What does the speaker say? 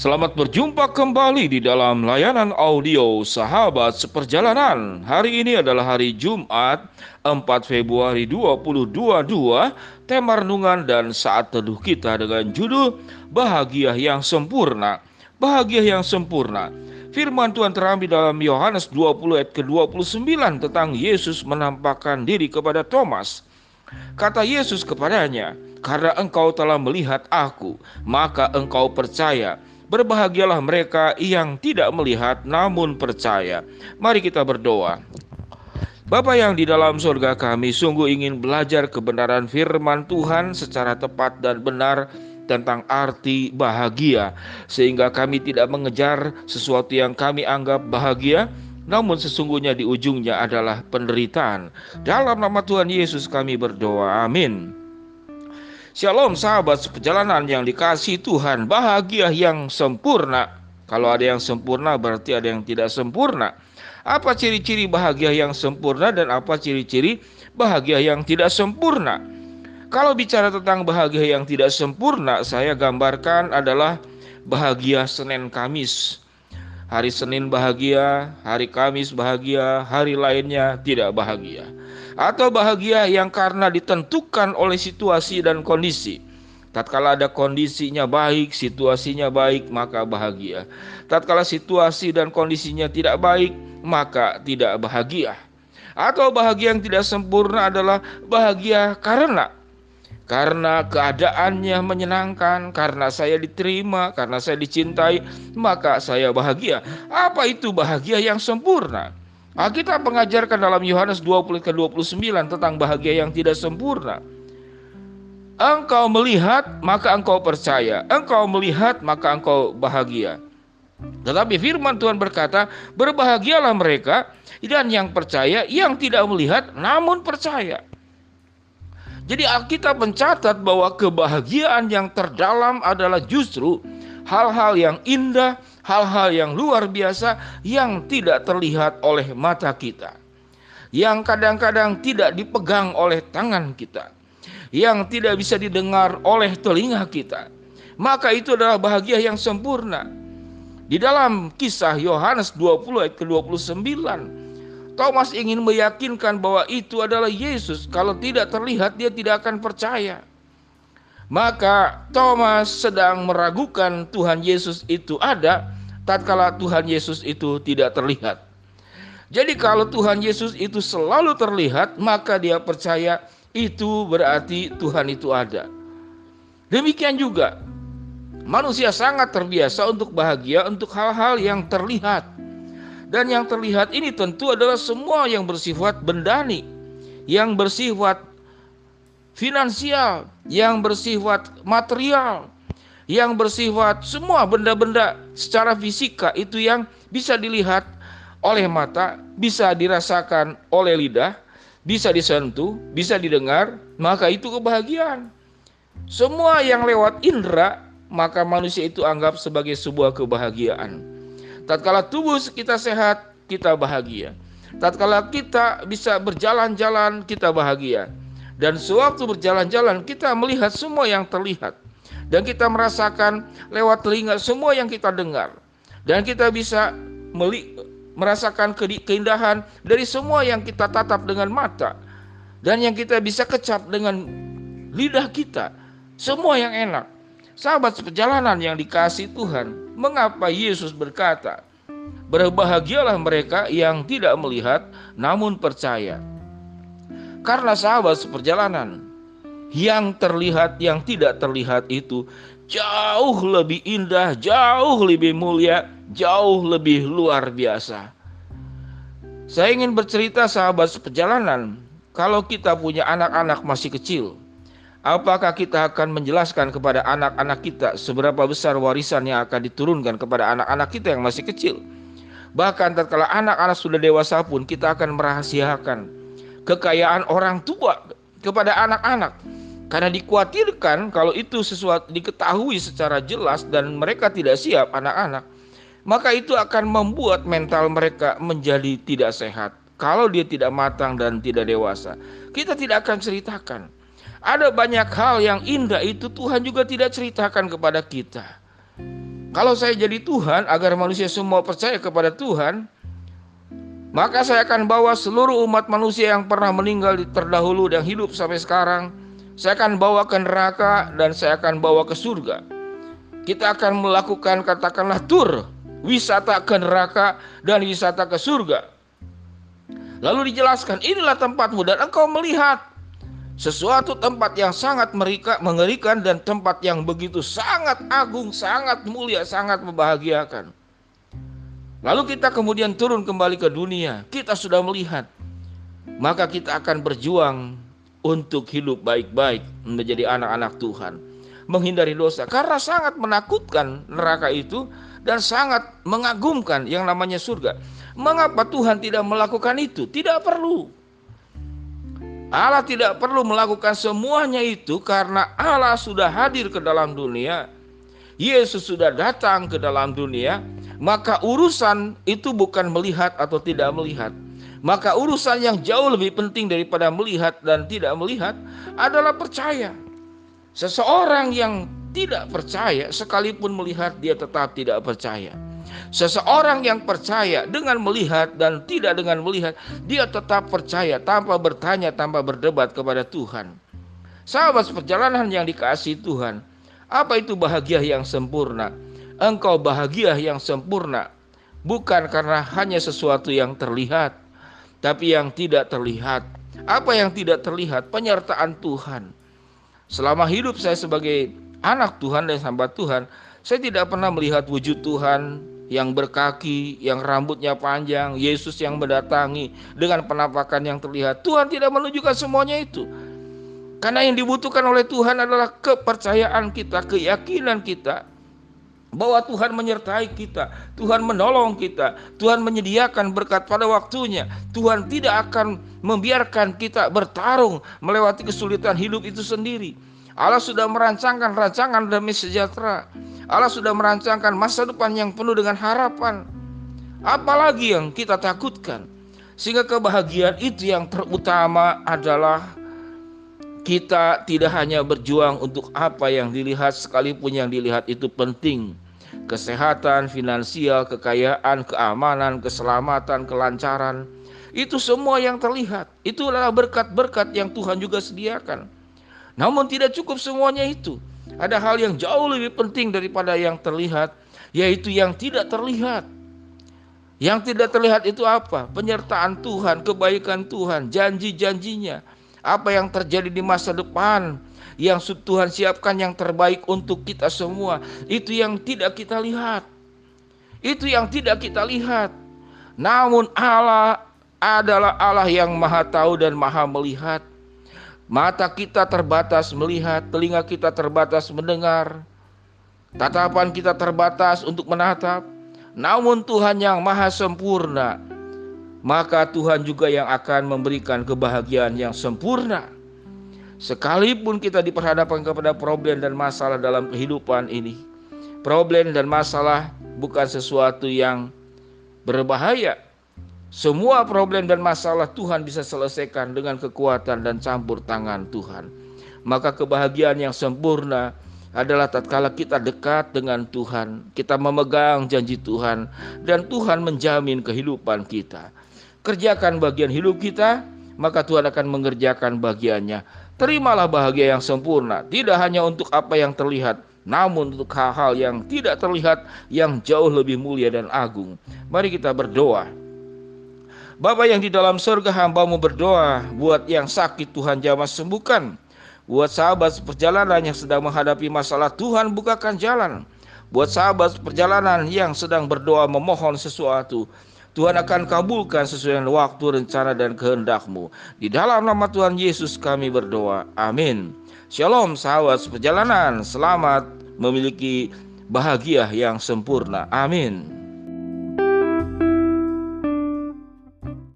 Selamat berjumpa kembali di dalam layanan audio Sahabat Seperjalanan. Hari ini adalah hari Jumat 4 Februari 2022. Tema renungan dan saat teduh kita dengan judul Bahagia yang Sempurna. Bahagia yang Sempurna. Firman Tuhan terambil dalam Yohanes 20 ayat ke-29 tentang Yesus menampakkan diri kepada Thomas. Kata Yesus kepadanya, "Karena engkau telah melihat aku, maka engkau percaya." Berbahagialah mereka yang tidak melihat namun percaya. Mari kita berdoa. Bapa yang di dalam surga kami sungguh ingin belajar kebenaran firman Tuhan secara tepat dan benar tentang arti bahagia sehingga kami tidak mengejar sesuatu yang kami anggap bahagia namun sesungguhnya di ujungnya adalah penderitaan. Dalam nama Tuhan Yesus kami berdoa. Amin. Shalom sahabat seperjalanan yang dikasih Tuhan. Bahagia yang sempurna. Kalau ada yang sempurna berarti ada yang tidak sempurna. Apa ciri-ciri bahagia yang sempurna dan apa ciri-ciri bahagia yang tidak sempurna? Kalau bicara tentang bahagia yang tidak sempurna Saya gambarkan adalah bahagia Senin Kamis. Hari Senin bahagia, hari Kamis bahagia, hari lainnya tidak bahagia atau bahagia yang karena ditentukan oleh situasi dan kondisi. Tatkala ada kondisinya baik, situasinya baik, maka bahagia. Tatkala situasi dan kondisinya tidak baik, maka tidak bahagia. Atau bahagia yang tidak sempurna adalah bahagia karena karena keadaannya menyenangkan, karena saya diterima, karena saya dicintai, maka saya bahagia. Apa itu bahagia yang sempurna? Alkitab mengajarkan dalam Yohanes 20 ke 29 tentang bahagia yang tidak sempurna. Engkau melihat, maka engkau percaya. Engkau melihat, maka engkau bahagia. Tetapi firman Tuhan berkata, berbahagialah mereka dan yang percaya, yang tidak melihat namun percaya. Jadi Alkitab mencatat bahwa kebahagiaan yang terdalam adalah justru hal-hal yang indah, hal-hal yang luar biasa yang tidak terlihat oleh mata kita, yang kadang-kadang tidak dipegang oleh tangan kita, yang tidak bisa didengar oleh telinga kita. Maka itu adalah bahagia yang sempurna. Di dalam kisah Yohanes 20 ayat ke-29, Thomas ingin meyakinkan bahwa itu adalah Yesus. Kalau tidak terlihat, dia tidak akan percaya. Maka Thomas sedang meragukan Tuhan Yesus itu ada tatkala Tuhan Yesus itu tidak terlihat. Jadi kalau Tuhan Yesus itu selalu terlihat, maka dia percaya itu berarti Tuhan itu ada. Demikian juga manusia sangat terbiasa untuk bahagia untuk hal-hal yang terlihat. Dan yang terlihat ini tentu adalah semua yang bersifat bendani, yang bersifat finansial, yang bersifat material, yang bersifat semua benda-benda secara fisika itu yang bisa dilihat oleh mata, bisa dirasakan oleh lidah, bisa disentuh, bisa didengar, maka itu kebahagiaan. Semua yang lewat indera, maka manusia itu anggap sebagai sebuah kebahagiaan. Tatkala tubuh kita sehat, kita bahagia. Tatkala kita bisa berjalan-jalan, kita bahagia. Dan sewaktu berjalan-jalan kita melihat semua yang terlihat. Dan kita merasakan lewat telinga semua yang kita dengar. Dan kita bisa merasakan keindahan dari semua yang kita tatap dengan mata. Dan yang kita bisa kecap dengan lidah kita. Semua yang enak. Sahabat seperjalanan yang dikasih Tuhan, mengapa Yesus berkata, Berbahagialah mereka yang tidak melihat namun percaya. Karena sahabat seperjalanan yang terlihat yang tidak terlihat itu jauh lebih indah, jauh lebih mulia, jauh lebih luar biasa. Saya ingin bercerita sahabat seperjalanan, kalau kita punya anak-anak masih kecil, apakah kita akan menjelaskan kepada anak-anak kita seberapa besar warisan yang akan diturunkan kepada anak-anak kita yang masih kecil? Bahkan tatkala anak-anak sudah dewasa pun kita akan merahasiakan kekayaan orang tua kepada anak-anak karena dikhawatirkan kalau itu sesuatu diketahui secara jelas dan mereka tidak siap anak-anak maka itu akan membuat mental mereka menjadi tidak sehat kalau dia tidak matang dan tidak dewasa kita tidak akan ceritakan ada banyak hal yang indah itu Tuhan juga tidak ceritakan kepada kita Kalau saya jadi Tuhan agar manusia semua percaya kepada Tuhan, maka saya akan bawa seluruh umat manusia yang pernah meninggal terdahulu dan hidup sampai sekarang. Saya akan bawa ke neraka dan saya akan bawa ke surga. Kita akan melakukan katakanlah tur wisata ke neraka dan wisata ke surga. Lalu dijelaskan, inilah tempatmu dan engkau melihat sesuatu tempat yang sangat mengerikan dan tempat yang begitu sangat agung, sangat mulia, sangat membahagiakan. Lalu kita kemudian turun kembali ke dunia. Kita sudah melihat, maka kita akan berjuang untuk hidup baik-baik menjadi anak-anak Tuhan, menghindari dosa karena sangat menakutkan neraka itu dan sangat mengagumkan yang namanya surga. Mengapa Tuhan tidak melakukan itu? Tidak perlu. Allah tidak perlu melakukan semuanya itu karena Allah sudah hadir ke dalam dunia. Yesus sudah datang ke dalam dunia, maka urusan itu bukan melihat atau tidak melihat. Maka urusan yang jauh lebih penting daripada melihat dan tidak melihat adalah percaya. Seseorang yang tidak percaya sekalipun melihat dia tetap tidak percaya. Seseorang yang percaya dengan melihat dan tidak dengan melihat, dia tetap percaya tanpa bertanya, tanpa berdebat kepada Tuhan. Sahabat perjalanan yang dikasih Tuhan, apa itu bahagia yang sempurna? Engkau bahagia yang sempurna bukan karena hanya sesuatu yang terlihat, tapi yang tidak terlihat. Apa yang tidak terlihat? Penyertaan Tuhan. Selama hidup saya sebagai anak Tuhan dan hamba Tuhan, saya tidak pernah melihat wujud Tuhan yang berkaki, yang rambutnya panjang, Yesus yang mendatangi dengan penampakan yang terlihat. Tuhan tidak menunjukkan semuanya itu. Karena yang dibutuhkan oleh Tuhan adalah kepercayaan kita, keyakinan kita bahwa Tuhan menyertai kita, Tuhan menolong kita, Tuhan menyediakan berkat pada waktunya. Tuhan tidak akan membiarkan kita bertarung melewati kesulitan hidup itu sendiri. Allah sudah merancangkan rancangan demi sejahtera. Allah sudah merancangkan masa depan yang penuh dengan harapan. Apalagi yang kita takutkan? Sehingga kebahagiaan itu yang terutama adalah kita tidak hanya berjuang untuk apa yang dilihat sekalipun yang dilihat itu penting. Kesehatan, finansial, kekayaan, keamanan, keselamatan, kelancaran. Itu semua yang terlihat. Itu adalah berkat-berkat yang Tuhan juga sediakan. Namun tidak cukup semuanya itu. Ada hal yang jauh lebih penting daripada yang terlihat, yaitu yang tidak terlihat. Yang tidak terlihat itu apa? Penyertaan Tuhan, kebaikan Tuhan, janji-janjinya. Apa yang terjadi di masa depan yang Tuhan siapkan yang terbaik untuk kita semua. Itu yang tidak kita lihat. Itu yang tidak kita lihat. Namun Allah adalah Allah yang maha tahu dan maha melihat. Mata kita terbatas melihat, telinga kita terbatas mendengar, tatapan kita terbatas untuk menatap. Namun Tuhan yang maha sempurna, maka Tuhan juga yang akan memberikan kebahagiaan yang sempurna. Sekalipun kita diperhadapkan kepada problem dan masalah dalam kehidupan ini, problem dan masalah bukan sesuatu yang berbahaya, semua problem dan masalah Tuhan bisa selesaikan dengan kekuatan dan campur tangan Tuhan. Maka kebahagiaan yang sempurna adalah tatkala kita dekat dengan Tuhan, kita memegang janji Tuhan dan Tuhan menjamin kehidupan kita. Kerjakan bagian hidup kita, maka Tuhan akan mengerjakan bagiannya. Terimalah bahagia yang sempurna, tidak hanya untuk apa yang terlihat, namun untuk hal-hal yang tidak terlihat yang jauh lebih mulia dan agung. Mari kita berdoa. Bapa yang di dalam surga hambamu berdoa buat yang sakit Tuhan jamah sembuhkan. Buat sahabat perjalanan yang sedang menghadapi masalah Tuhan bukakan jalan. Buat sahabat perjalanan yang sedang berdoa memohon sesuatu. Tuhan akan kabulkan sesuai dengan waktu, rencana, dan kehendakmu. Di dalam nama Tuhan Yesus kami berdoa. Amin. Shalom sahabat perjalanan. Selamat memiliki bahagia yang sempurna. Amin.